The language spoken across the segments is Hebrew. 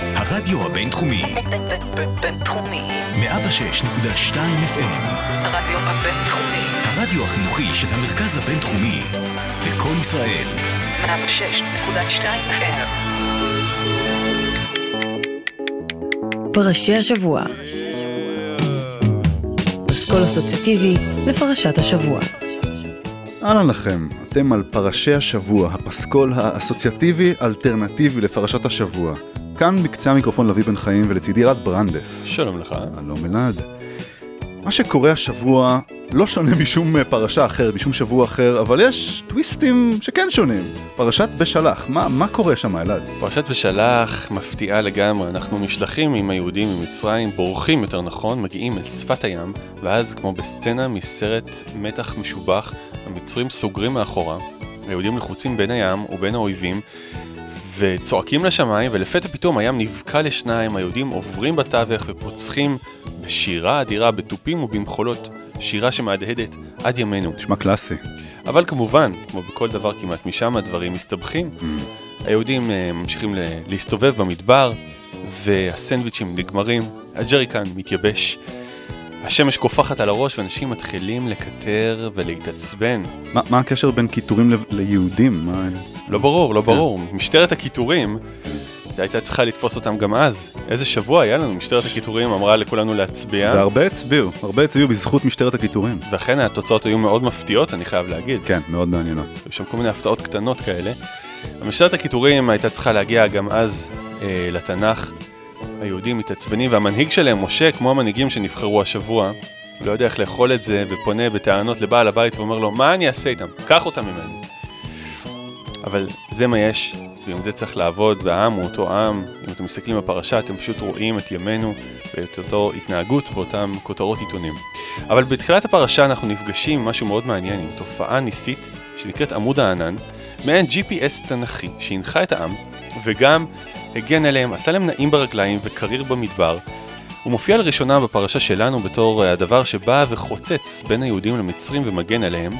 הרדיו הבינתחומי. בינתחומי. 106.2 FM. הרדיו הבינתחומי. הרדיו החינוכי של המרכז הבינתחומי. לקום ישראל. 106.2 FM. פרשי השבוע. פסקול אסוציאטיבי לפרשת השבוע. אהלן לכם, אתם על פרשי השבוע, הפסקול האסוציאטיבי אלטרנטיבי לפרשת השבוע. כאן בקצה המיקרופון לביא בן חיים ולצידי רד ברנדס. שלום לך. שלום אלעד. מה שקורה השבוע לא שונה משום פרשה אחרת, משום שבוע אחר, אבל יש טוויסטים שכן שונים. פרשת בשלח, מה, מה קורה שם אלעד? פרשת בשלח מפתיעה לגמרי, אנחנו נשלחים עם היהודים ממצרים, בורחים יותר נכון, מגיעים אל שפת הים, ואז כמו בסצנה מסרט מתח משובח, המצרים סוגרים מאחורה, היהודים לחוצים בין הים ובין האויבים, וצועקים לשמיים, ולפתע פתאום הים נבקע לשניים, היהודים עוברים בתווך ופוצחים בשירה אדירה, בתופים ובמחולות, שירה שמהדהדת עד ימינו. נשמע קלאסי. אבל כמובן, כמו בכל דבר כמעט, משם הדברים מסתבכים. Mm. היהודים אה, ממשיכים להסתובב במדבר, והסנדוויצ'ים נגמרים, הג'ריקן מתייבש, השמש קופחת על הראש, ואנשים מתחילים לקטר ולהתעצבן. מה, מה הקשר בין קיטורים ל- ליהודים? מה... לא ברור, לא ברור. משטרת הקיטורים, הייתה צריכה לתפוס אותם גם אז. איזה שבוע היה לנו, משטרת הקיטורים אמרה לכולנו להצביע, והרבה הצביעו, הרבה הצביעו בזכות משטרת הקיטורים. ואכן התוצאות היו מאוד מפתיעות, אני חייב להגיד. כן, מאוד מעניינות. היו שם כל מיני הפתעות קטנות כאלה. המשטרת הקיטורים הייתה צריכה להגיע גם אז אה, לתנ"ך. היהודים מתעצבנים, והמנהיג שלהם, משה, כמו המנהיגים שנבחרו השבוע, לא יודע איך לאכול את זה, ופונה בטענות לבעל הבית ואומר לו, מה אני אעשה איתם? קח אותם ממני. אבל זה מה יש, ועם זה צריך לעבוד, והעם הוא אותו עם. אם אתם מסתכלים בפרשה, אתם פשוט רואים את ימינו ואת אותו התנהגות ואותם כותרות עיתונים. אבל בתחילת הפרשה אנחנו נפגשים עם משהו מאוד מעניין, עם תופעה ניסית שנקראת עמוד הענן, מעין GPS תנכי שהנחה את העם, וגם הגן עליהם, עשה להם נעים ברגליים וקריר במדבר. הוא מופיע לראשונה בפרשה שלנו בתור אה, הדבר שבא וחוצץ בין היהודים למצרים ומגן עליהם,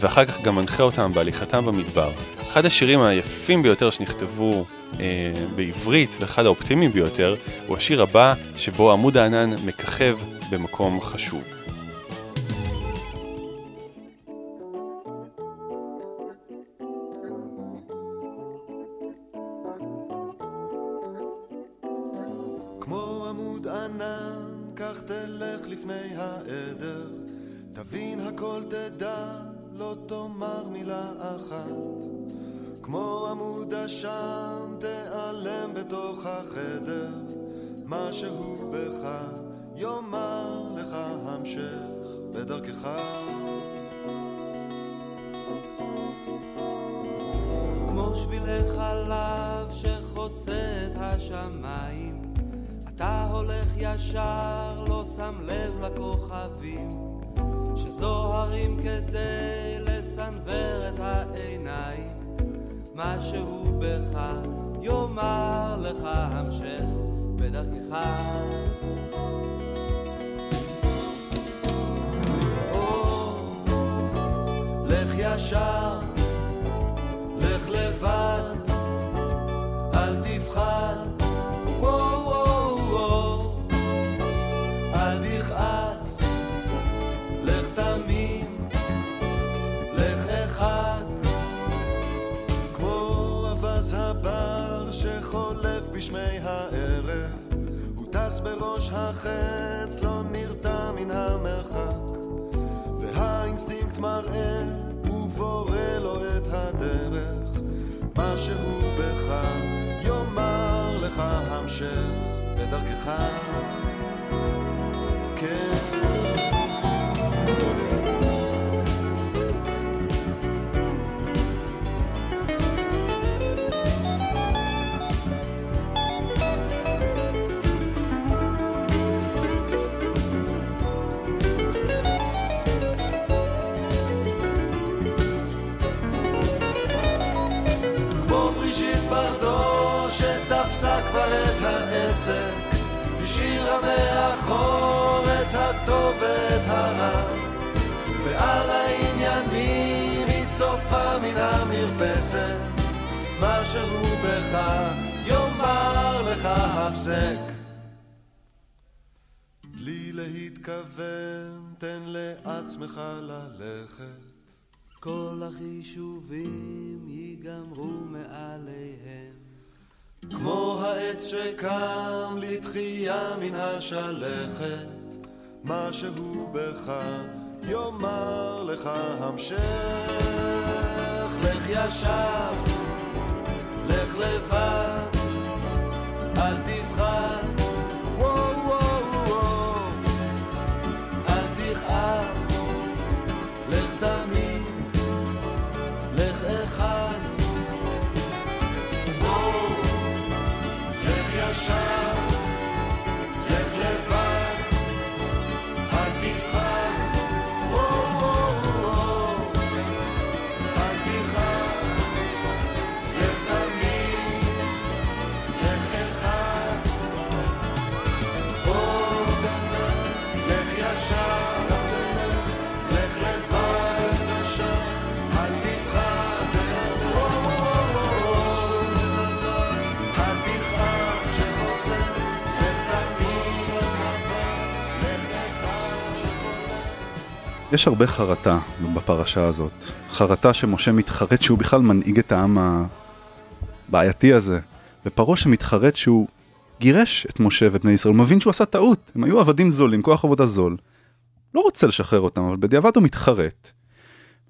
ואחר כך גם מנחה אותם בהליכתם במדבר. אחד השירים היפים ביותר שנכתבו אה, בעברית, ואחד האופטימיים ביותר, הוא השיר הבא, שבו עמוד הענן מככב במקום חשוב. אחת. כמו עמוד עשן, תיעלם בתוך החדר, משהו בך יאמר לך המשך בדרכך. כמו שבילי חלב שחוצה את השמיים אתה הולך ישר, לא שם לב לכוכבים שזוהרים כדי לסנוור את העיניים. משהו בך יאמר לך המשך בדרכך. ישר, לך לבד, אל תפחד, בשמי הערב, הוא טס בראש החץ, לא נרתע מן המרחק. והאינסטינקט מראה ובורא לו את הדרך משהו בך יאמר לך המשך בדרכך העסק השאירה מאחור את הטוב ואת הרע ועל העניינים היא צופה מן המרפסת משהו בך יאמר יאמר לך הפסק. בלי להתכוון, תן לעצמך ללכת. כל החישובים ייגמרו מעליהם. כמו העץ שקם לתחייה מן השלכת, משהו בך יאמר לך המשך. לך ישר, לך לבד, אל תבחר. יש הרבה חרטה בפרשה הזאת. חרטה שמשה מתחרט שהוא בכלל מנהיג את העם הבעייתי הזה. ופרעה שמתחרט שהוא גירש את משה ואת בני ישראל. הוא מבין שהוא עשה טעות. הם היו עבדים זולים, כוח עבודה זול. לא רוצה לשחרר אותם, אבל בדיעבד הוא מתחרט.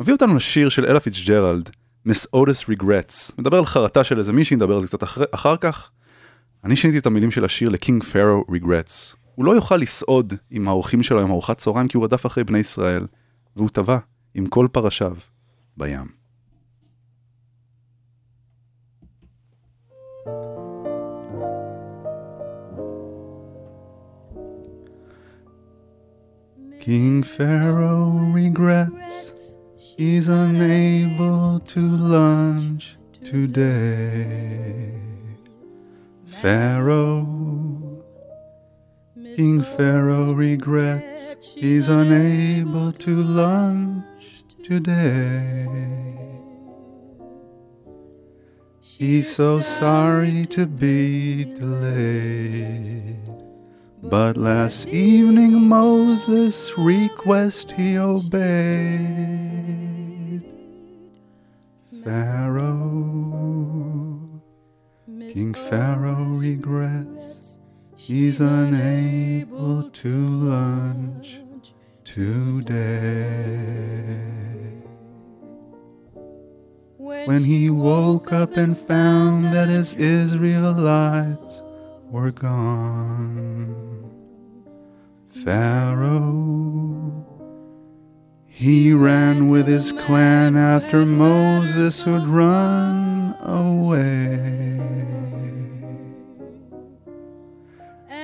מביא אותנו לשיר של אלה פיצ'ג'רלד, Miss Otis Regrets. מדבר על חרטה של איזה מישהי, נדבר על זה קצת אחר, אחר כך. אני שיניתי את המילים של השיר ל-King Pharaoh Regrets. הוא לא יוכל לסעוד עם האורחים שלו עם ארוחת צהריים כי הוא רדף אחרי בני ישראל, והוא טבע עם כל פרשיו בים. King Pharaoh regrets he's unable to lunch today. Pharaoh, King Pharaoh regrets he's unable to lunch today. He's so sorry to be delayed. But last evening Moses' request he obeyed. Pharaoh, King Pharaoh regrets he's unable to lunch today. When he woke up and found that his Israelites were gone, Pharaoh, he ran with his clan after Moses who'd run away.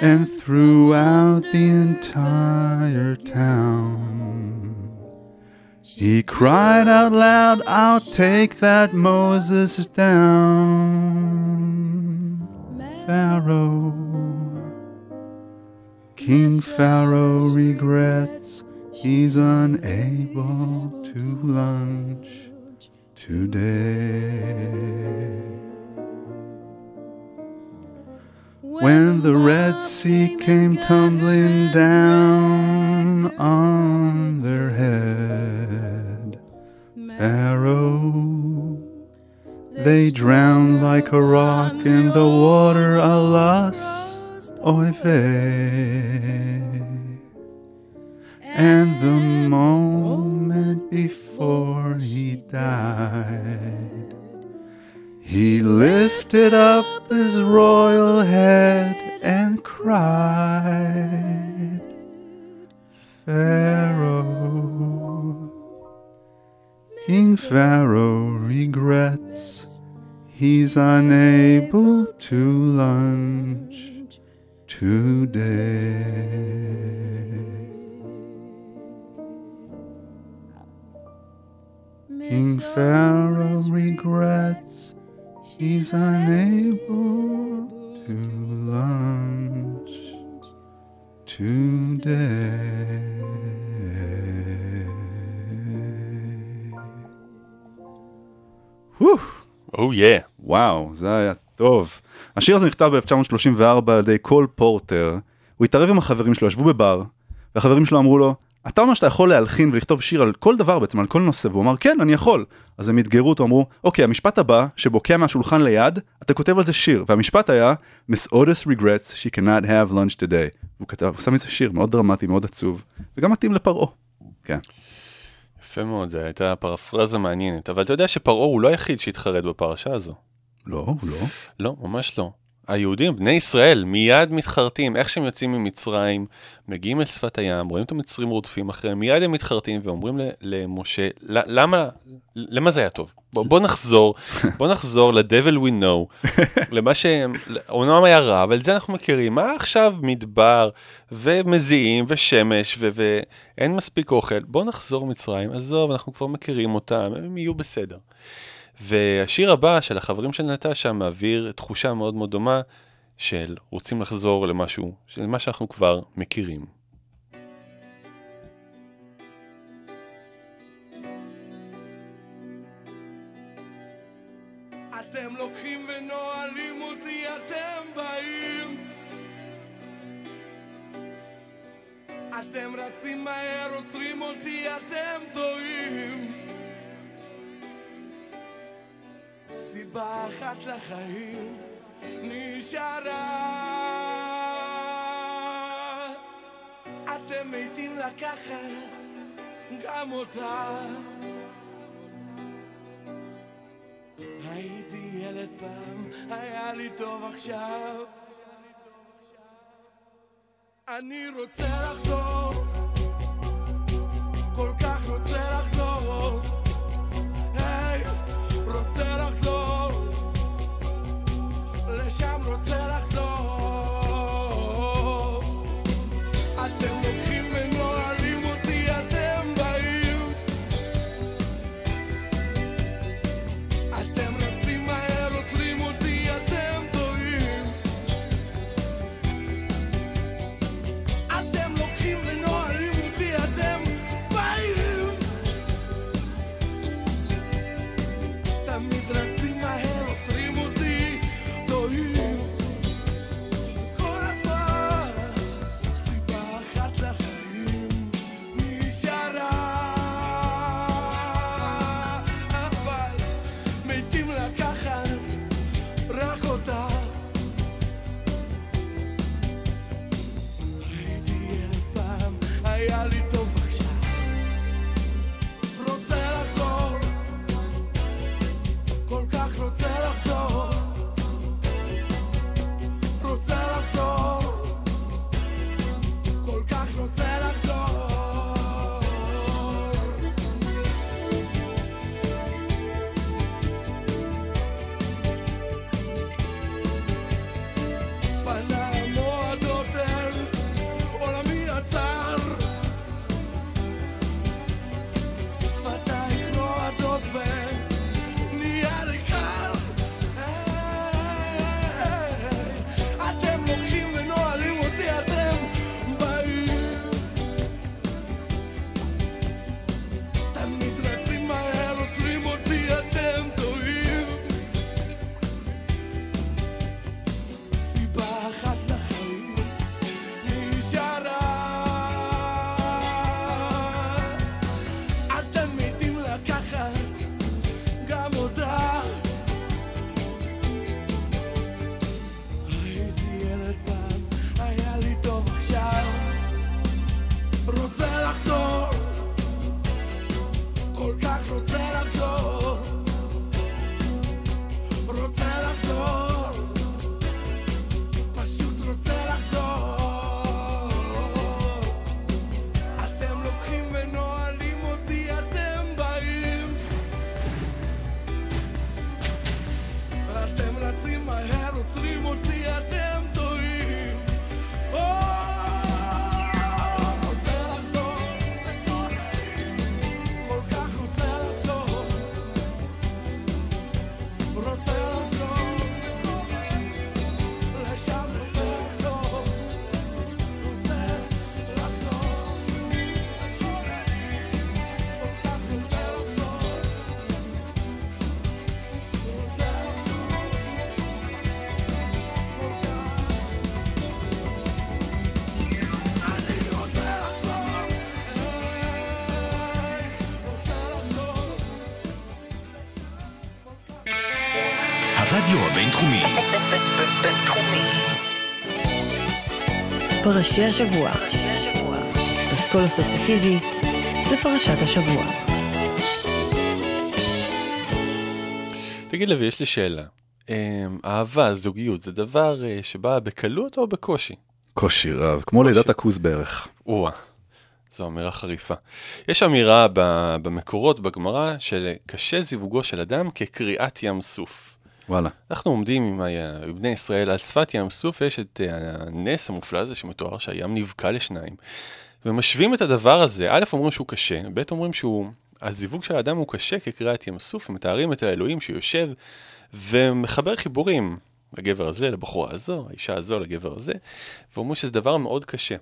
And throughout the entire town, he cried out loud, I'll take that Moses down. Pharaoh, King Pharaoh regrets he's unable to lunch today. When the Red Sea came tumbling down on their head, Pharaoh, they drowned like a rock in the water, alas, oy vey. And the moment before he died, he lifted up his royal head and cried, Pharaoh, King Pharaoh regrets he's unable to lunch today. King Pharaoh regrets he's unable to lunch today. או יא. וואו, זה היה טוב. השיר הזה נכתב ב-1934 על ידי קול פורטר. הוא התערב עם החברים שלו, ישבו בבר, והחברים שלו אמרו לו, אתה אומר שאתה יכול להלחין ולכתוב שיר על כל דבר בעצם, על כל נושא, והוא אמר, כן, אני יכול. אז הם אתגרו אותו, אמרו, אוקיי, המשפט הבא, שבוקע מהשולחן ליד, אתה כותב על זה שיר, והמשפט היה, Miss Otis regrets she cannot have lunch today. הוא כתב, הוא שם איזה שיר מאוד דרמטי, מאוד עצוב, וגם מתאים לפרעה. כן. יפה מאוד, זו הייתה פרפרזה מעניינת. אבל אתה יודע שפרעה הוא לא היחיד שהתחרט בפרשה הזו. לא, הוא לא. לא, ממש לא. היהודים, בני ישראל, מיד מתחרטים, איך שהם יוצאים ממצרים, מגיעים אל שפת הים, רואים את המצרים רודפים אחריהם, מיד הם מתחרטים ואומרים למשה, "ל- למה, למה זה היה טוב? בוא, בוא נחזור, בוא נחזור ל-devil we know, למה שהם, אומנם היה רע, אבל את זה אנחנו מכירים, מה עכשיו מדבר ומזיעים ושמש ו- ואין מספיק אוכל, בוא נחזור מצרים, עזוב, אנחנו כבר מכירים אותם, הם יהיו בסדר. והשיר הבא של החברים של נטשה מעביר תחושה מאוד מאוד דומה של רוצים לחזור למשהו, של מה שאנחנו כבר מכירים. אתם לוקחים ונועלים אותי, אתם באים. אתם רצים מהר, עוצרים אותי, אתם טועים. סיבה אחת לחיים נשארה. אתם מתים לקחת גם אותה. הייתי ילד פעם, היה לי טוב עכשיו. אני רוצה לחזור, הרדיו הבינתחומי. בינתחומי. פרשי השבוע. פסקול אסוציאטיבי לפרשת השבוע. תגיד לוי, יש לי שאלה. אמ, אהבה, זוגיות, זה דבר אה, שבא בקלות או בקושי? קושי רב, כמו לידת הכוז בערך. או-אה, זו אמירה חריפה. יש אמירה במקורות, בגמרא, שקשה זיווגו של אדם כקריעת ים סוף. וואלה. אנחנו עומדים עם ה- עם בני ישראל על שפת ים סוף, ויש את אה, הנס המופלא הזה שמתואר שהים נבקע לשניים. ומשווים את הדבר הזה, א' אומרים שהוא קשה, ב' אומרים שהוא, הזיווג של האדם הוא קשה כקריעת ים סוף, ומתארים את האלוהים שיושב ומחבר חיבורים, לגבר הזה, לבחורה הזו, האישה הזו, לגבר הזה, ואומרים שזה דבר מאוד קשה.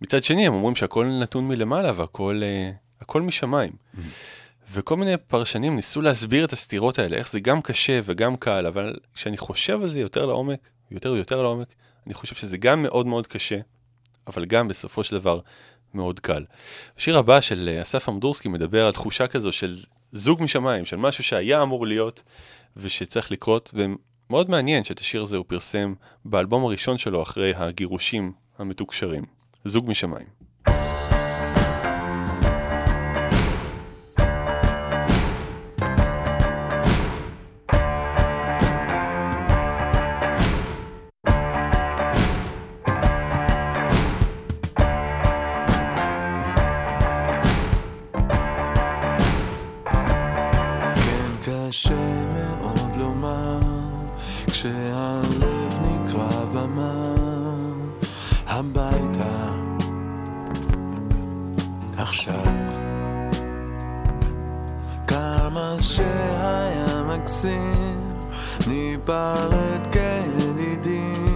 מצד שני, הם אומרים שהכל נתון מלמעלה והכל אה, הכל משמיים. וכל מיני פרשנים ניסו להסביר את הסתירות האלה, איך זה גם קשה וגם קל, אבל כשאני חושב על זה יותר לעומק, יותר ויותר לעומק, אני חושב שזה גם מאוד מאוד קשה, אבל גם בסופו של דבר מאוד קל. השיר הבא של אה, אסף אמדורסקי מדבר על תחושה כזו של זוג משמיים, של משהו שהיה אמור להיות ושצריך לקרות, ומאוד מעניין שאת השיר הזה הוא פרסם באלבום הראשון שלו אחרי הגירושים המתוקשרים. זוג משמיים. הביתה עכשיו. כמה שהיה מקסים ניפרד כידידים.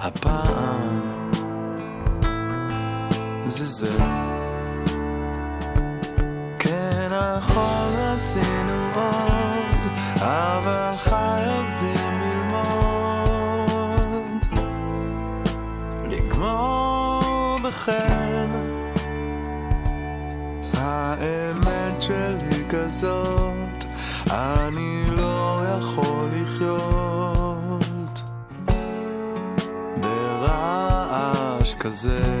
הפעם זה זה. כן נכון רצינו כזאת, אני לא יכול לחיות ברעש כזה.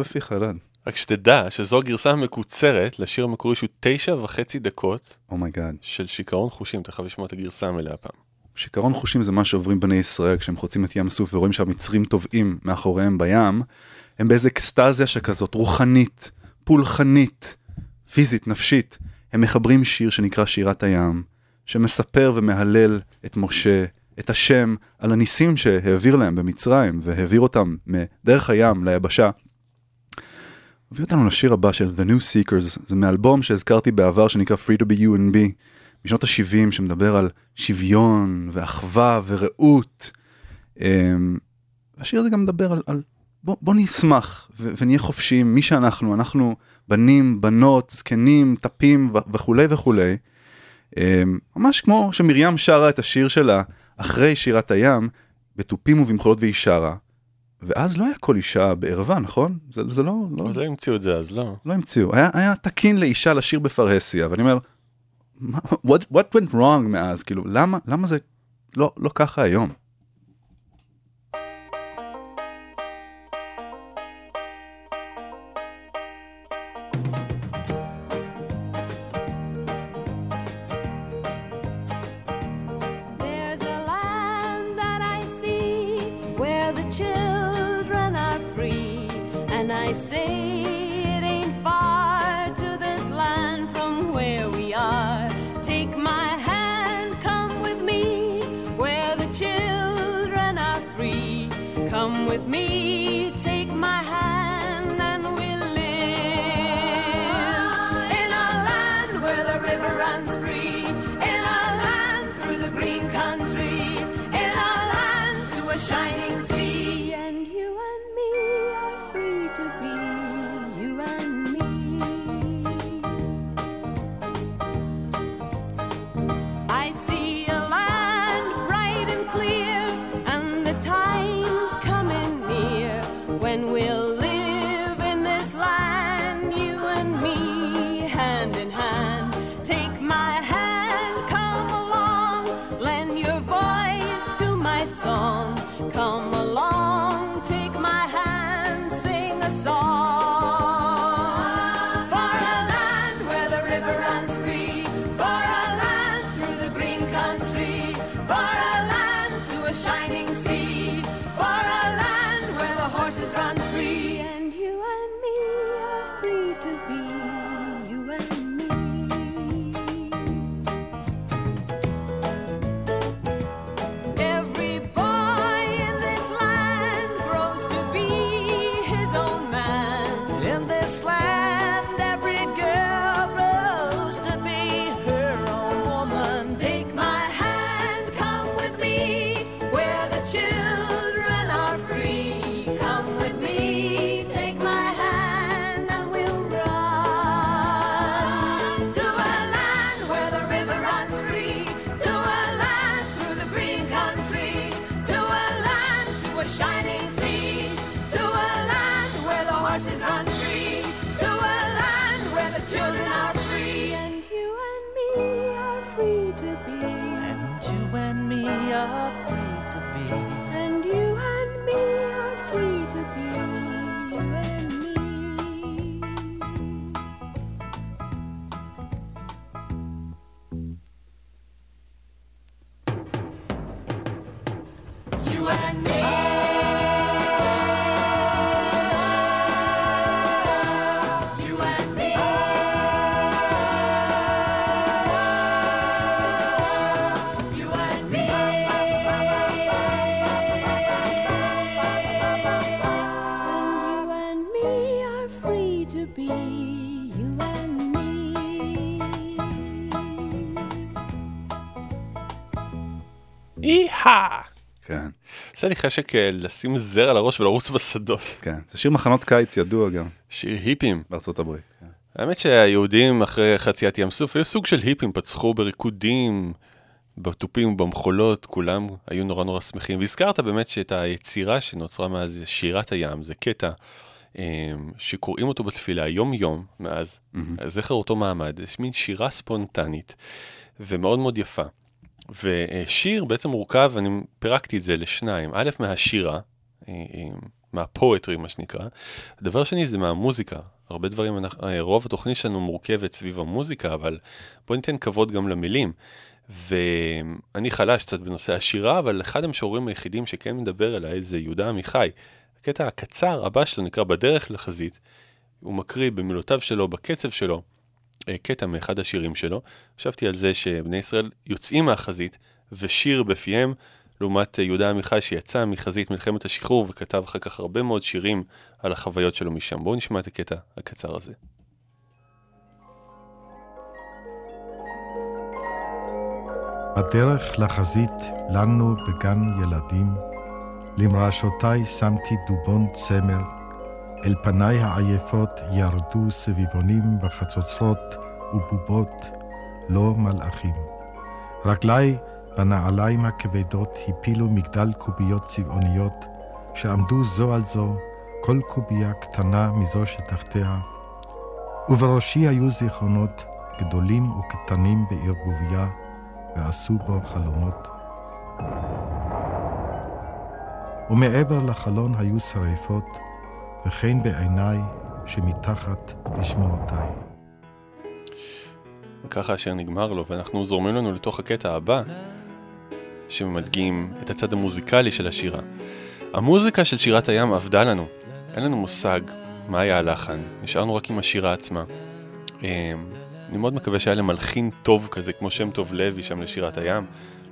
בפיך, אלעד? רק שתדע שזו הגרסה המקוצרת לשיר המקורי שהוא תשע וחצי דקות oh my God. של שיכרון חושים, אתה חייב לשמוע את הגרסה המלאה פעם. שיכרון חושים זה מה שעוברים בני ישראל כשהם חוצים את ים סוף ורואים שהמצרים טובעים מאחוריהם בים. הם באיזה אקסטזיה שכזאת, רוחנית, פולחנית, פיזית, נפשית. הם מחברים שיר שנקרא שירת הים, שמספר ומהלל את משה, את השם, על הניסים שהעביר להם במצרים, והעביר אותם מדרך הים ליבשה. הביא אותנו לשיר הבא של The New Seekers, זה מאלבום שהזכרתי בעבר שנקרא Free to be you and be, משנות ה-70, שמדבר על שוויון ואחווה ורעות. אמ, השיר הזה גם מדבר על, על בוא, בוא נשמח ו- ונהיה חופשיים, מי שאנחנו, אנחנו בנים, בנות, זקנים, טפים ו- וכולי וכולי. אמ, ממש כמו שמרים שרה את השיר שלה אחרי שירת הים, בתופים ובמחולות והיא שרה. ואז לא היה כל אישה בערווה, נכון? זה, זה לא, לא, לא המציאו את זה אז, לא. לא המציאו. היה, היה תקין לאישה לשיר בפרהסיה, ואני אומר, what, what went wrong מאז? כאילו, למה, למה זה לא, לא ככה היום? they say. עושה לי חשק אה, לשים זר על הראש ולרוץ בשדות. כן. זה שיר מחנות קיץ ידוע גם שיר היפים. בארצות הברית. כן. האמת שהיהודים אחרי חציית ים סוף היו סוג של היפים, פצחו בריקודים, בתופים ובמחולות, כולם היו נורא נורא שמחים. והזכרת באמת שאת היצירה שנוצרה מאז שירת הים, זה קטע אה, שקוראים אותו בתפילה יום-יום מאז, זכר אותו מעמד, יש מין שירה ספונטנית ומאוד מאוד יפה. ושיר בעצם מורכב, אני פירקתי את זה לשניים, א' מהשירה, אה, אה, מהפואטרי, מה שנקרא. הדבר שני זה מהמוזיקה. הרבה דברים, אה, רוב התוכנית שלנו מורכבת סביב המוזיקה, אבל בוא ניתן כבוד גם למילים. ואני חלש קצת בנושא השירה, אבל אחד המשוררים היחידים שכן מדבר אליי זה יהודה עמיחי. הקטע הקצר הבא שלו נקרא בדרך לחזית. הוא מקריא במילותיו שלו, בקצב שלו, קטע מאחד השירים שלו. חשבתי על זה שבני ישראל יוצאים מהחזית ושיר בפיהם, לעומת אה, יהודה עמיחי שיצא מחזית מלחמת השחרור וכתב אחר כך הרבה מאוד שירים על החוויות שלו משם. בואו נשמע את הקטע הקצר הזה. בדרך לחזית לנו בגן ילדים, למרשותיי שמתי דובון צמר, אל פניי העייפות ירדו סביבונים וחצוצרות ובובות, לא מלאכים. רגליי בנעליים הכבדות הפילו מגדל קוביות צבעוניות, שעמדו זו על זו, כל קובייה קטנה מזו שתחתיה, ובראשי היו זיכרונות גדולים וקטנים בערבוביה, ועשו בו חלומות. ומעבר לחלון היו שרפות, וכן בעיניי שמתחת לשמורותיי. וככה השיר נגמר לו, ואנחנו זורמים לנו לתוך הקטע הבא, שמדגים את הצד המוזיקלי של השירה. המוזיקה של שירת הים עבדה לנו. אין לנו מושג מה היה הלחן, נשארנו רק עם השירה עצמה. אמ, אני מאוד מקווה שהיה להם מלחין טוב כזה, כמו שם טוב לוי שם לשירת הים,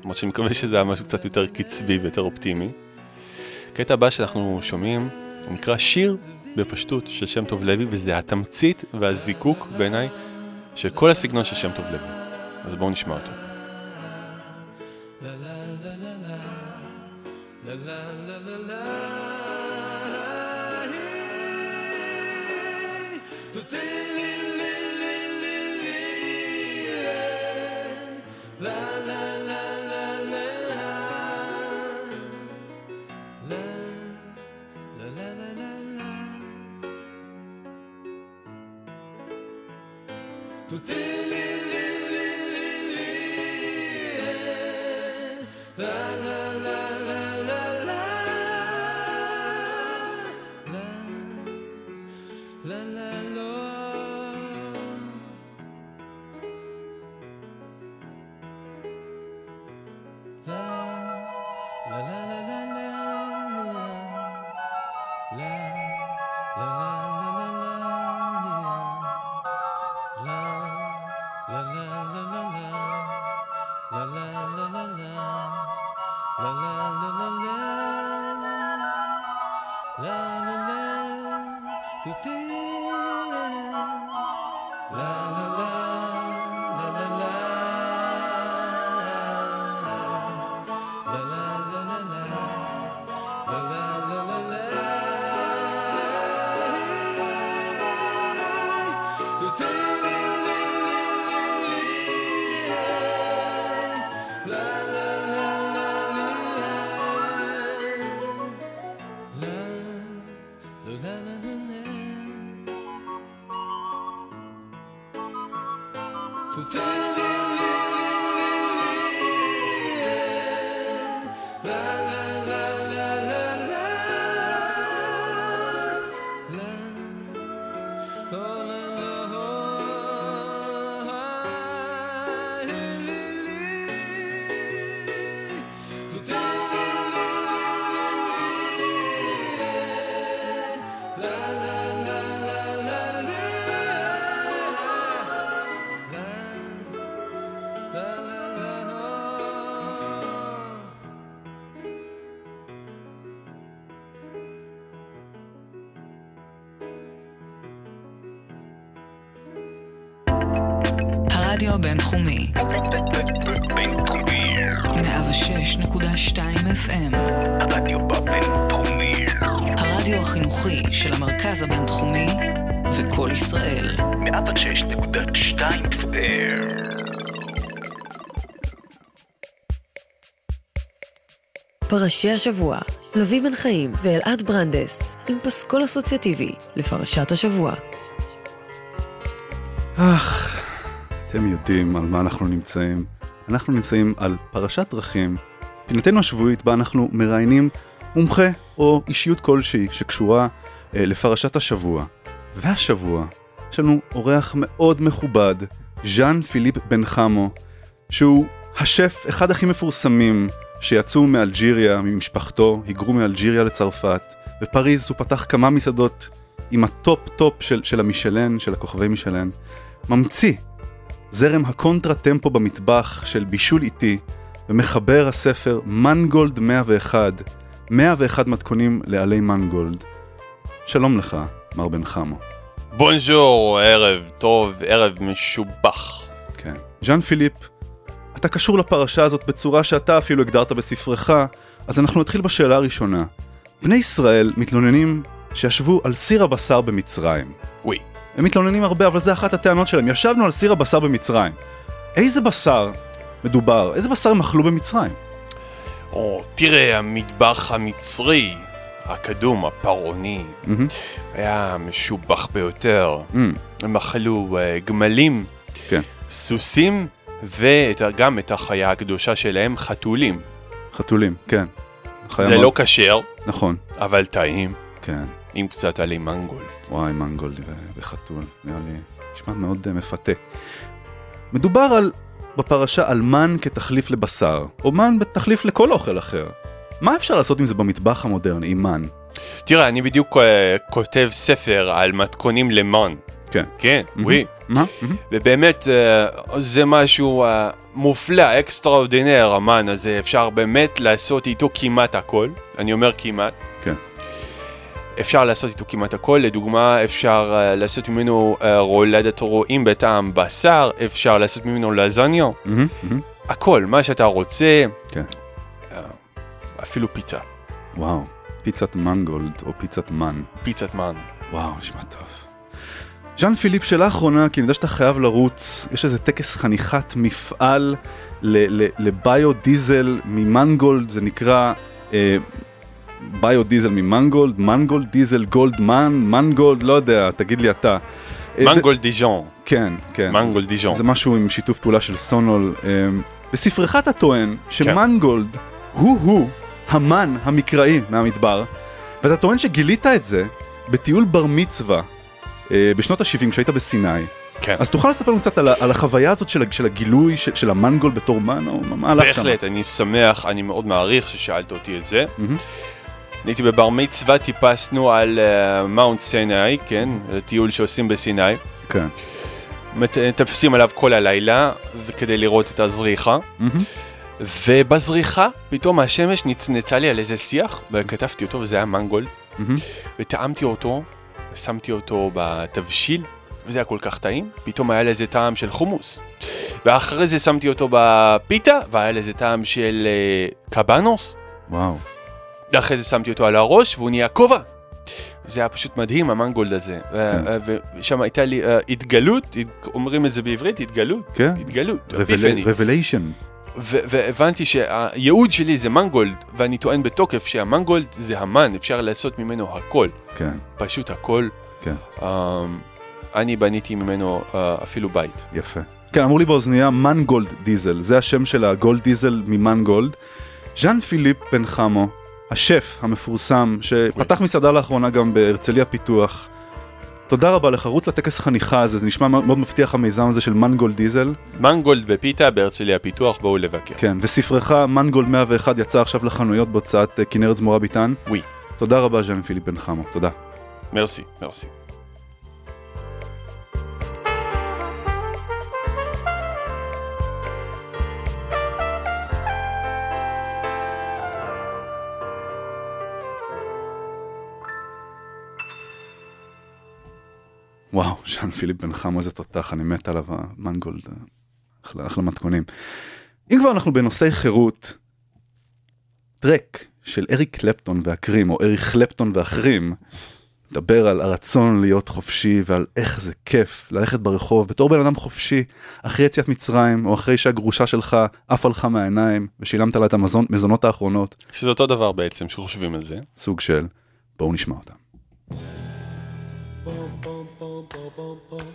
למרות שאני מקווה שזה היה משהו קצת יותר קצבי ויותר אופטימי. הקטע הבא שאנחנו שומעים, הוא נקרא שיר בפשטות של שם טוב לוי, וזה התמצית והזיקוק בעיניי של כל הסגנון של שם טוב לוי. אז בואו נשמע אותו. הרדיו הבינתחומי, בינתחומי. 106.2 FM, הרדיו בבינתחומי. הרדיו החינוכי של המרכז הבינתחומי זה קול ישראל. 106.2 פאר. פרשי השבוע, לביא בן חיים ואלעד ברנדס, עם פסקול אסוציאטיבי לפרשת השבוע. אך, אתם יודעים על מה אנחנו נמצאים. אנחנו נמצאים על פרשת דרכים, פינתנו השבועית בה אנחנו מראיינים מומחה או אישיות כלשהי שקשורה אה, לפרשת השבוע. והשבוע יש לנו אורח מאוד מכובד, ז'אן פיליפ בן חמו, שהוא השף, אחד הכי מפורסמים שיצאו מאלג'יריה, ממשפחתו, היגרו מאלג'יריה לצרפת. בפריז הוא פתח כמה מסעדות עם ה top top של, של המישלן, של הכוכבי מישלן. ממציא זרם הקונטרה טמפו במטבח של בישול איטי, ומחבר הספר מנגולד 101, 101 מתכונים לעלי מנגולד. שלום לך, מר בן חמו. בונז'ור, ערב טוב, ערב משובח. כן. ז'אן פיליפ, אתה קשור לפרשה הזאת בצורה שאתה אפילו הגדרת בספרך, אז אנחנו נתחיל בשאלה הראשונה. בני ישראל מתלוננים שישבו על סיר הבשר במצרים. וואי. הם מתלוננים הרבה, אבל זה אחת הטענות שלהם. ישבנו על סיר הבשר במצרים. איזה בשר מדובר? איזה בשר הם אכלו במצרים? או, תראה, המטבח המצרי, הקדום, הפרעוני, מהמם. היה משובח ביותר. Mm, הם אכלו אה, גמלים, כן. סוסים, וגם את החיה הקדושה שלהם, חתולים. חתולים, כן. זה מאוד- לא כשר, נכון, אבל טעים, כן. עם קצת עלי מנגול. וואי, מנגולד וחתול, נראה לי נשמע מאוד uh, מפתה. מדובר על, בפרשה על מן כתחליף לבשר, או מן בתחליף לכל אוכל אחר. מה אפשר לעשות עם זה במטבח המודרני, עם מן? תראה, אני בדיוק אה, כותב ספר על מתכונים למן. כן. כן. וואי. מה? ובאמת אה, זה משהו אה, מופלא, extraordinaire, המן הזה, אפשר באמת לעשות איתו כמעט הכל, אני אומר כמעט. אפשר לעשות איתו כמעט הכל, לדוגמה אפשר אה, לעשות ממנו אה, רולדת רועים בטעם בשר, אפשר לעשות ממנו לזניה, מהמם, מהמם. הכל, מה שאתה רוצה, כן. אה, אפילו פיצה, וואו, פיצת מנגולד או פיצת מן. פיצת מן. וואו, נשמע טוב. ז'אן פיליפ, שאלה אחרונה, כי אני יודע שאתה חייב לרוץ, יש איזה טקס חניכת מפעל לביו-דיזל ממנגולד, זה נקרא אה, ביו-דיזל ממנגולד, מנגולד דיזל גולד מן, מנגולד, לא יודע, תגיד לי אתה. אה, מנגול דיז'ון, כן, כן. מנגול דיז'ון. זה משהו עם שיתוף פעולה של סונול. אה, בספרך אתה טוען שמנגולד הוא-הוא המן המקראי מהמדבר, ואתה טוען שגילית את זה בטיול בר מצווה אה, בשנות ה-70 כשהיית בסיני. כן. אז תוכל לספר לנו קצת על, על החוויה הזאת של, של הגילוי של, של המנגולד בתור מן, או מה- הלך שם? בהחלט, אני שמח, אני מאוד מעריך ששאלת אותי את זה. מהמם. אני הייתי בבר מצווה, טיפסנו על אה, מאונט סיני, כן, טיול שעושים בסיני. כן. מטפסים עליו כל הלילה, וכדי לראות את הזריחה. מהמם. ובזריחה, פתאום השמש נצנצה לי על איזה שיח, וכתבתי אותו, וזה היה מנגול. מהמם. וטעמתי אותו, ושמתי אותו בתבשיל, וזה היה כל כך טעים, פתאום היה לזה טעם של חומוס. ואחרי זה שמתי אותו בפיתה, והיה לזה טעם של אה, קבנוס. וואו. ואחרי זה שמתי אותו על הראש, והוא נהיה כובע. זה היה פשוט מדהים, המנגולד הזה. ו- ושם הייתה לי אה, התגלות, הת- אומרים את זה בעברית, התגלות? כן. התגלות. רבליישן. והבנתי שהייעוד שלי זה מנגולד, ואני טוען בתוקף שהמנגולד זה המן, אפשר לעשות ממנו הכל. כן, פשוט הכל. כן. Um, אני בניתי ממנו uh, אפילו בית. יפה. כן, אמרו לי באוזנייה מנגולד דיזל, זה השם של הגולד דיזל ממנגולד. ז'אן פיליפ בן חמו, השף המפורסם, שפתח מסעדה לאחרונה גם בהרצליה פיתוח. תודה רבה לך, רוץ לטקס חניכה הזה, זה נשמע מאוד מבטיח המיזם הזה של מנגולד דיזל. מנגולד בפיתה בהרצליה פיתוח, בואו לבקר. כן, וספרך מנגולד 101 יצא עכשיו לחנויות בהוצאת אה, כנרת זמורה ביטן. ווי. תודה רבה ז'אן פיליפ בן חמו, תודה. מרסי, מרסי. וואו, ז'אן פיליפ בן חמו איזה תותח, אני מת עליו, המנגולד, אחלה, אחלה מתכונים. אם כבר אנחנו בנושאי חירות, טרק של אריק קלפטון והקרים, או אריק קלפטון ואחרים, מדבר על הרצון להיות חופשי ועל איך זה כיף ללכת ברחוב בתור בן אדם חופשי אחרי יציאת מצרים או אחרי שהגרושה שלך עפה לך מהעיניים ושילמת לה את המזונות האחרונות. שזה אותו דבר בעצם, שחושבים על זה. סוג של בואו נשמע אותם. bum bum bum bum.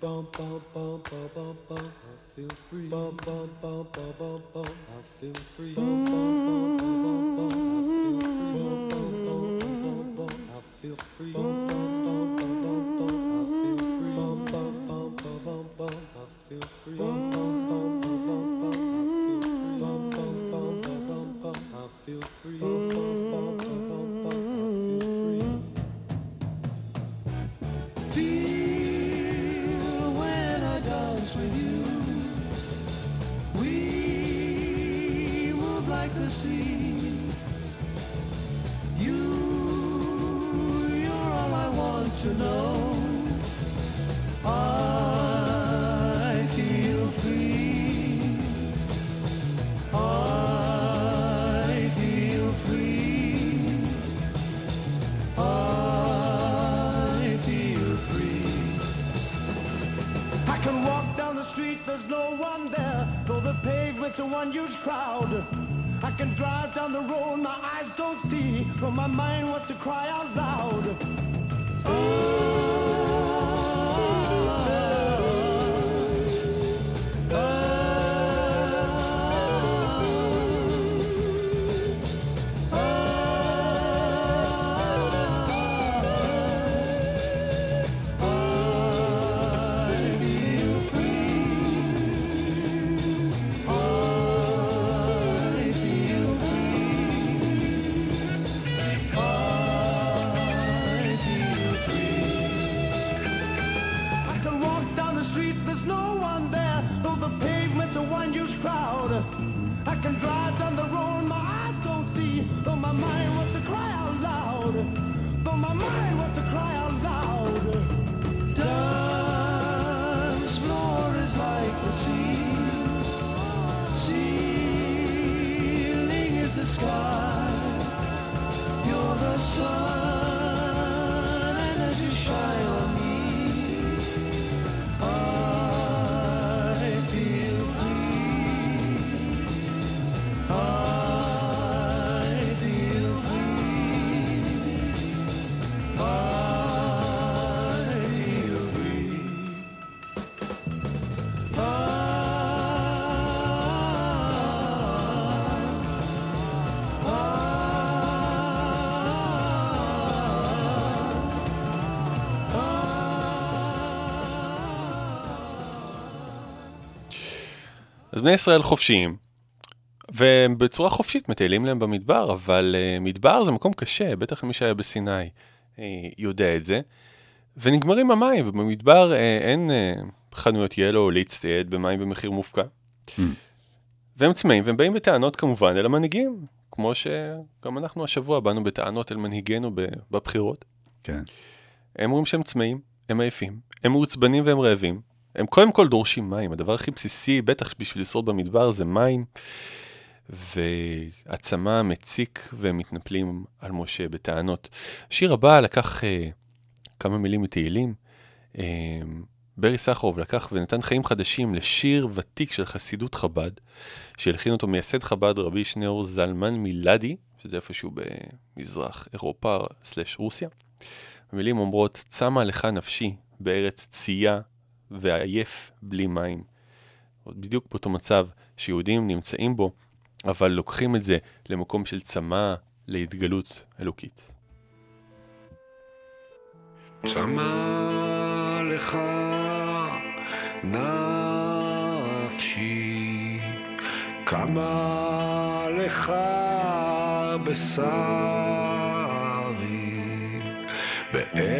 Bum bum bum bum bum bum. I feel free. Bum bum bum bum bum bum. I feel free. Bum bum bum bum bum bum. But my mind was אז בני ישראל חופשיים, והם בצורה חופשית מטיילים להם במדבר, אבל uh, מדבר זה מקום קשה, בטח מי שהיה בסיני uh, יודע את זה. ונגמרים המים, ובמדבר uh, אין uh, חנויות ילו להצטייד במים במחיר מופקע. והם צמאים, והם באים בטענות כמובן אל המנהיגים, כמו שגם אנחנו השבוע באנו בטענות אל מנהיגינו בבחירות. כן. הם אומרים שהם צמאים, הם עייפים, הם מעוצבנים והם רעבים. הם קודם כל דורשים מים, הדבר הכי בסיסי, בטח בשביל לשרוד במדבר, זה מים. והצמא מציק והם מתנפלים על משה בטענות. השיר הבא לקח אה, כמה מילים מתהילים. אה, ברי סחרוב לקח ונתן חיים חדשים לשיר ותיק של חסידות חב"ד, שהלחין אותו מייסד חב"ד רבי שניאור זלמן מילדי, שזה איפשהו במזרח אירופה סלש רוסיה. המילים אומרות, צמה לך נפשי בארץ צייה ועייף בלי מים. בדיוק באותו מצב שיהודים נמצאים בו, אבל לוקחים את זה למקום של צמא להתגלות אלוקית. צמא לך נפשי, כמה לך בשרי, בארץ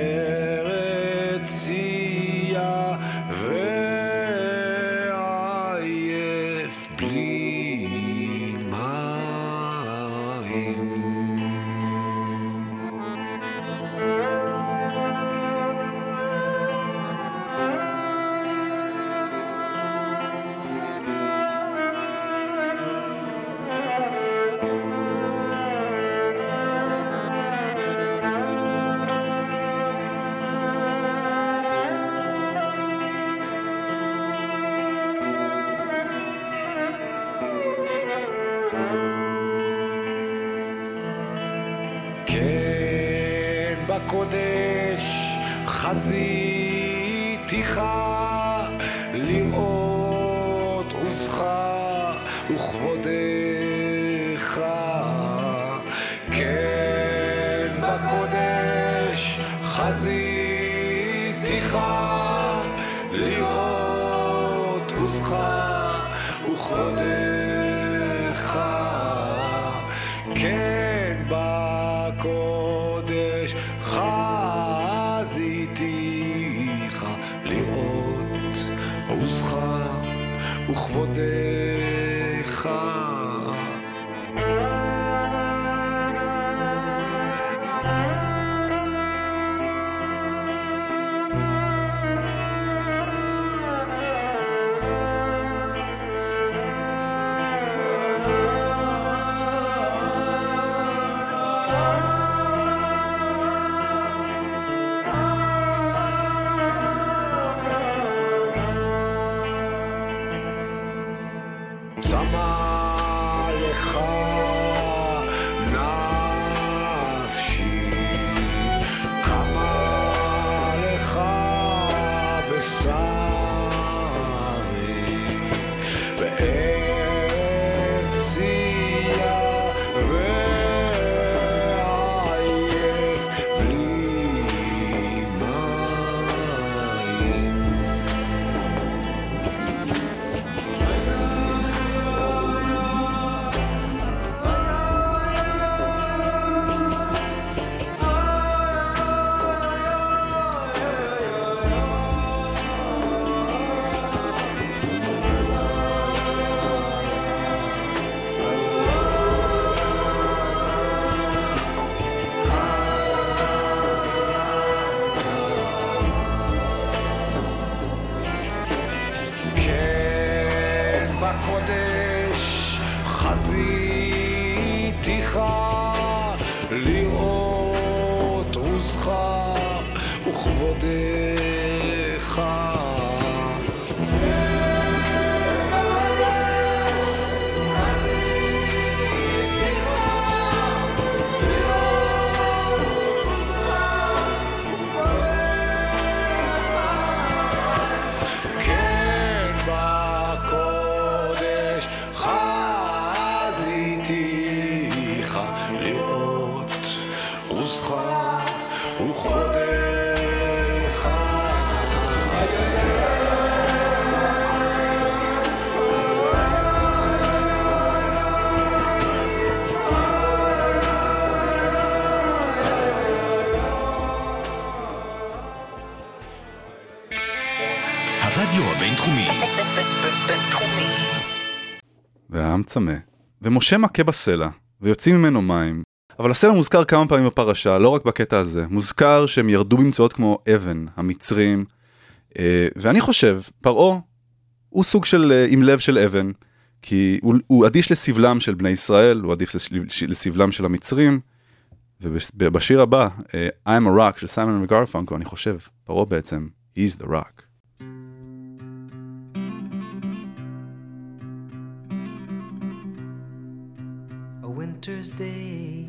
צמא, ומשה מכה בסלע, ויוצאים ממנו מים, אבל הסלע מוזכר כמה פעמים בפרשה, לא רק בקטע הזה. מוזכר שהם ירדו במציאות כמו אבן, המצרים, אה, ואני חושב, פרעה הוא סוג של אה, עם לב של אבן, כי הוא, הוא אדיש לסבלם של בני ישראל, הוא לס- לסבלם של המצרים, ובשיר הבא, אה, I'm a rock של סיימון וגרפנקו, אני חושב, פרעה בעצם, he's the rock. Winter's day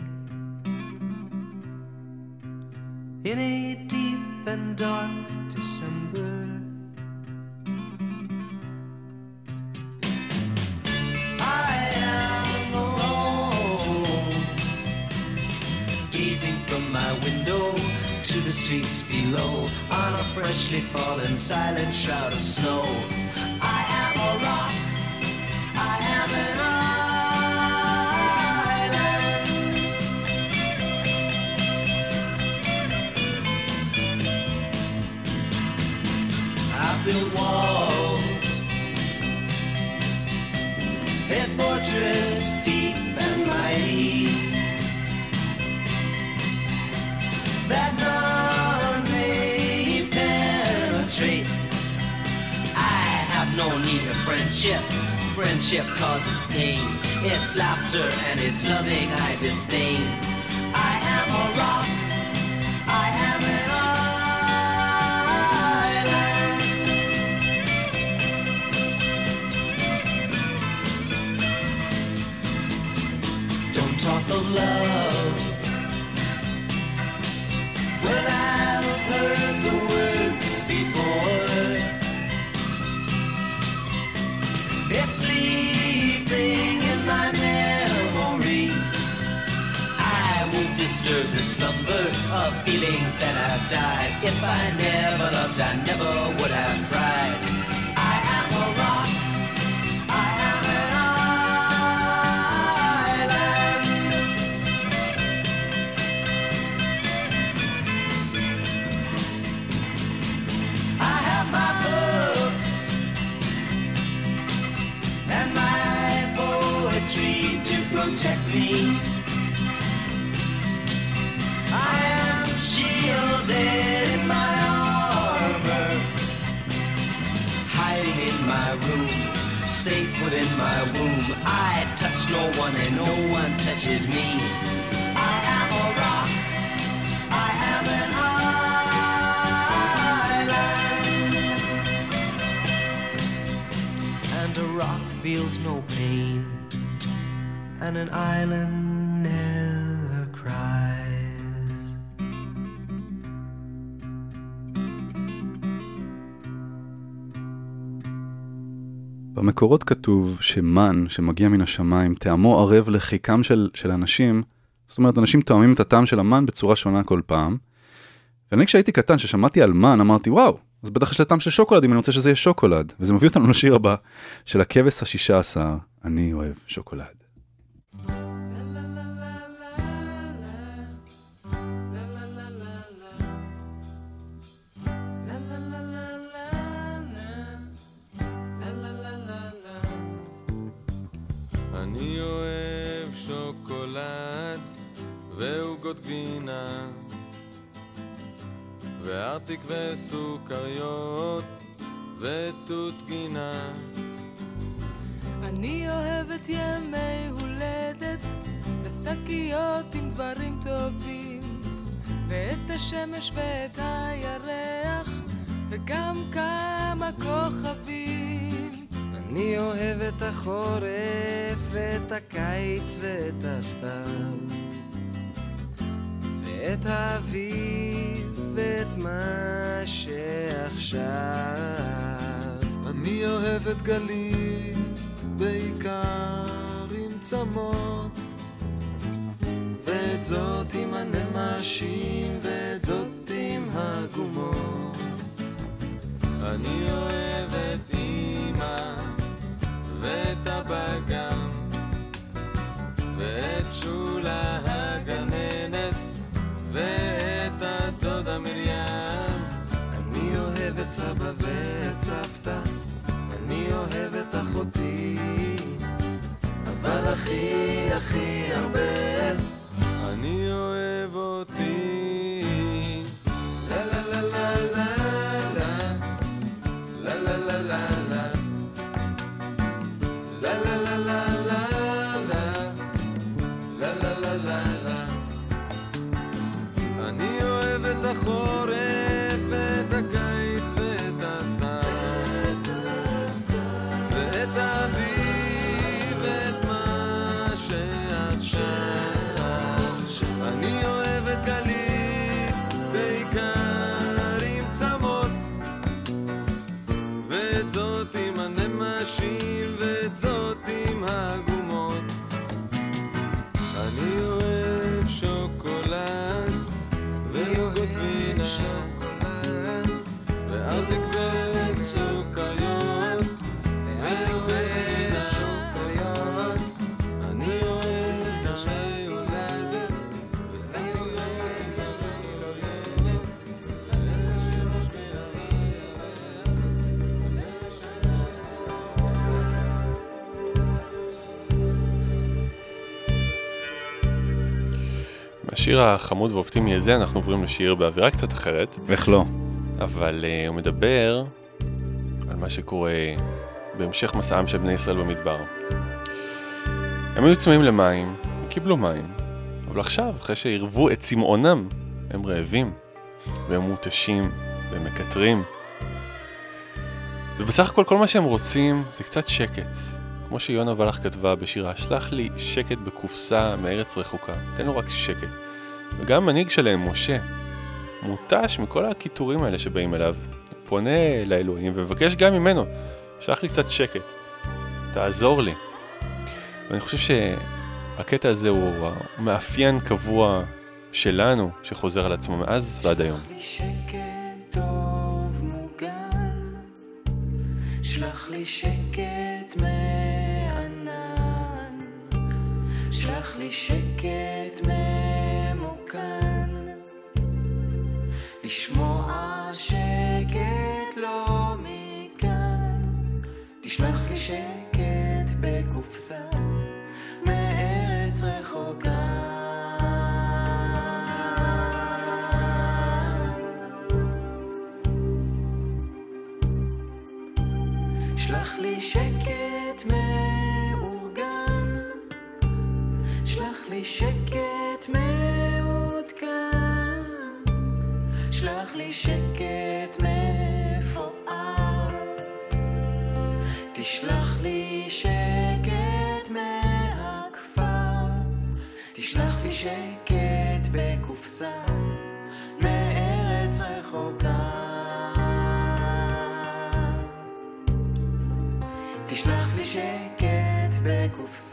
in a deep and dark December. I am alone, gazing from my window to the streets below on a freshly fallen silent shroud of snow. I am a rock. Built walls, a fortress deep and mighty that none may penetrate. I have no need of friendship. Friendship causes pain. It's laughter and it's loving I disdain. I am a rock. The slumber of feelings that have died. If I never loved, I never would have cried. I am a rock. I am an island. I have my books and my poetry to protect me. Safe within my womb. I touch no one and no one touches me. I am a rock. I am an island. And a rock feels no pain, and an island במקורות כתוב שמן שמגיע מן השמיים, טעמו ערב לחיקם של, של אנשים, זאת אומרת, אנשים תואמים את הטעם של המן בצורה שונה כל פעם. ואני כשהייתי קטן, ששמעתי על מן, אמרתי, וואו, אז בטח יש לה טעם של שוקולד אם אני רוצה שזה יהיה שוקולד. וזה מביא אותנו לשיר הבא של הכבש השישה עשר, אני אוהב שוקולד. אני ועוגות גבינה וארטיק וסוכריות ותות גינה. אני אוהבת ימי הולדת ושקיות עם דברים טובים ואת השמש ואת הירח וגם כמה כוכבים. אני אוהב את החורף ואת הקיץ ואת הסתיו ואת האביב ואת מה שעכשיו. אני אוהב את גלים בעיקר עם צמות. ואת זאת עם הנמשים ואת זאת עם הגומות. אני אוהב את אמא ואת אבא ואת שולה ואת הדודה מרים אני אוהב את סבא ואת סבתא אני אוהב את אחותי אבל הכי הכי הרבה אני אוהב אותי לה לה לה לה לה לה לה לה לה לה החמוד והאופטימי הזה אנחנו עוברים לשיר באווירה קצת אחרת. איך לא? אבל uh, הוא מדבר על מה שקורה בהמשך מסעם של בני ישראל במדבר. הם היו צמאים למים, הם קיבלו מים, אבל עכשיו, אחרי שעירבו את צמאונם, הם רעבים, והם מותשים, והם מקטרים. ובסך הכל כל מה שהם רוצים זה קצת שקט. כמו שיונה ולך כתבה בשירה, שלח לי שקט בקופסה מארץ רחוקה, תן לו רק שקט. וגם המנהיג שלהם, משה, מותש מכל הקיטורים האלה שבאים אליו. הוא פונה לאלוהים ומבקש גם ממנו, שלח לי קצת שקט, תעזור לי. ואני חושב שהקטע הזה הוא מאפיין קבוע שלנו, שחוזר על עצמו מאז ועד היום. שלח לי שקט מענן שלח לי שקט כאן. לשמוע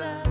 בקופסה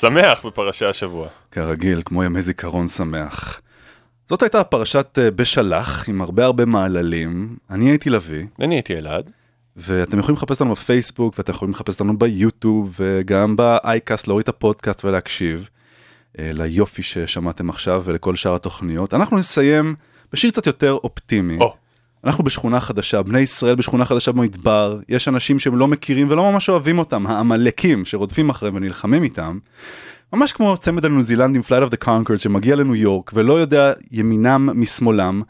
שמח בפרשי השבוע. כרגיל, כמו ימי זיכרון שמח. זאת הייתה פרשת אה, בשלח עם הרבה הרבה מעללים. אני הייתי לביא. אני הייתי אלעד. ואתם יכולים לחפש אותנו בפייסבוק ואתם יכולים לחפש אותנו ביוטיוב וגם באייקאסט להוריד את הפודקאסט ולהקשיב אה, ליופי ששמעתם עכשיו ולכל שאר התוכניות. אנחנו נסיים בשיר קצת יותר אופטימי. Oh. אנחנו בשכונה חדשה, בני ישראל בשכונה חדשה במדבר, יש אנשים שהם לא מכירים ולא ממש אוהבים אותם, העמלקים שרודפים אחריהם ונלחמים איתם. ממש כמו צמד הניו זילנדים Flight of the Concord שמגיע לניו יורק ולא יודע ימינם משמאלם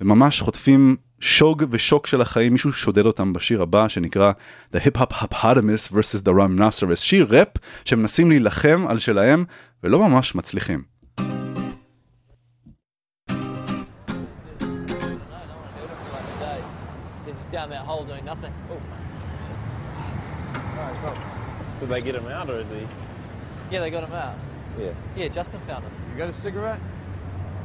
וממש חוטפים שוג ושוק של החיים מישהו שודד אותם בשיר הבא שנקרא The Hip Hop Hippopotamus vs. The Rhinoceros שיר ראפ שמנסים להילחם על שלהם ולא ממש מצליחים. Did they get him out or is he? Yeah, they got him out. Yeah. Yeah, Justin found him. You got a cigarette?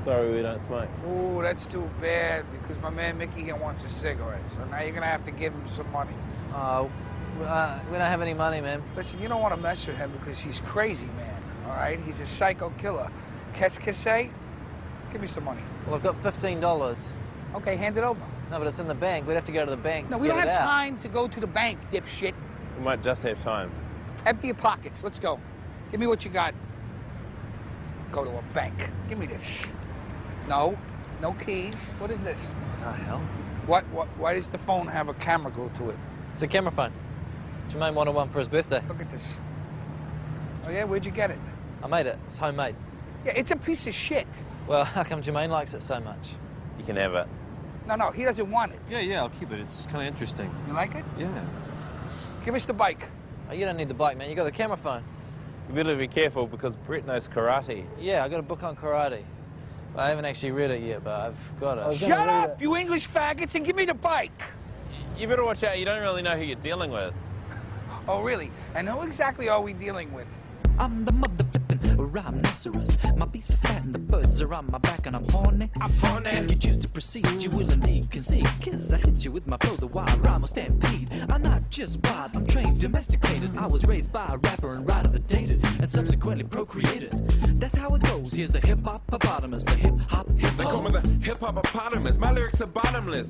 Sorry, we don't smoke. Oh, that's too bad because my man Mickey here wants a cigarette. So now you're gonna have to give him some money. Uh, we- uh, we don't have any money, man. Listen, you don't want to mess with him because he's crazy, man. All right, he's a psycho killer. Qu'est-ce que? Give me some money. Well, I've got fifteen dollars. Okay, hand it over. No, but it's in the bank. We'd have to go to the bank. No, to we get don't it have out. time to go to the bank, dipshit. We might just have time. Empty your pockets. Let's go. Give me what you got. Go to a bank. Give me this. No, no keys. What is this? The hell? What? What? Why does the phone have a camera glued to it? It's a camera phone. Jermaine wanted one for his birthday. Look at this. Oh yeah, where'd you get it? I made it. It's homemade. Yeah, it's a piece of shit. Well, how come Jermaine likes it so much? You can have it. No, no, he doesn't want it. Yeah, yeah, I'll keep it. It's kind of interesting. You like it? Yeah. Give us the bike. Oh, you don't need the bike, man. You got the camera phone. You better be careful because Brett knows karate. Yeah, I got a book on karate. I haven't actually read it yet, but I've got it. Shut up, you English faggots, and give me the bike. You better watch out. You don't really know who you're dealing with. Oh, really? And who exactly are we dealing with? I'm the mother flippin' rhinoceros. My beats are fat and the birds are on my back and I'm horny. I'm horny. If you choose to proceed, you will indeed concede. Cause I hit you with my flow, the wild rhyme will stampede. I'm not just wild, I'm trained, domesticated. I was raised by a rapper and writer that dated and subsequently procreated. That's how it goes. Here's the hip hop hippopotamus, the hip hop hip They call me the hip hop hippopotamus. My lyrics are bottomless.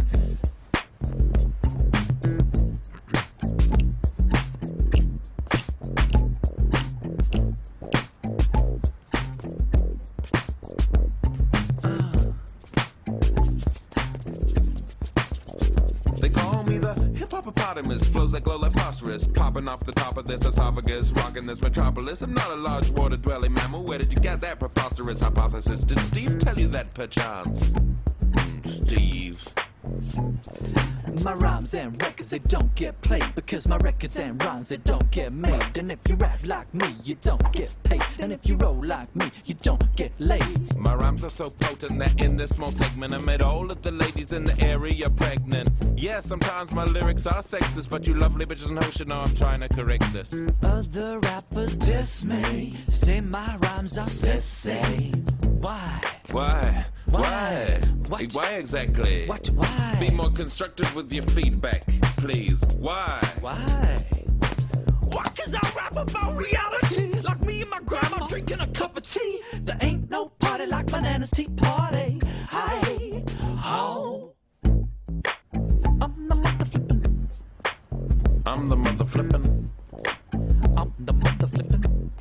Hippopotamus. Flows that glow like phosphorus. Popping off the top of this esophagus. Rocking this metropolis. I'm not a large water dwelling mammal. Where did you get that preposterous hypothesis? Did Steve tell you that perchance? Hmm, Steve. My rhymes and records, they don't get played because my records and rhymes, they don't get made. And if you rap like me, you don't get paid. And if you roll like me, you don't get laid. My rhymes are so potent that in this small segment I made all of the ladies in the area pregnant. Yeah, sometimes my lyrics are sexist, but you lovely bitches and hoes should know I'm trying to correct this. Other rappers diss me, say my rhymes are sexy. Why? Why? Why? Why? Why exactly? What? Why? Be more constructive with your feedback, please. Why? Why? Why? Cause I rap about reality. Like me and my grandma drinking a cup of tea. There ain't no party like bananas tea party. Hi, ho. I'm the mother flippin'. I'm the mother flippin'.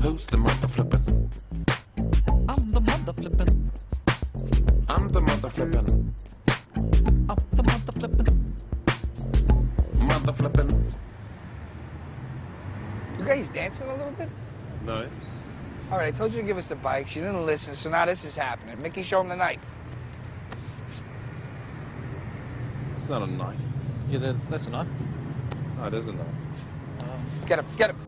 Who's the mother flippin'? Flippin'. I'm the mother flippin'. Mother flippin'. You guys dancing a little bit? No. All right, I told you to give us the bike. She didn't listen, so now this is happening. Mickey, show him the knife. It's not a knife. Yeah, that's, that's a knife. No, it isn't. A knife. Get him, get him.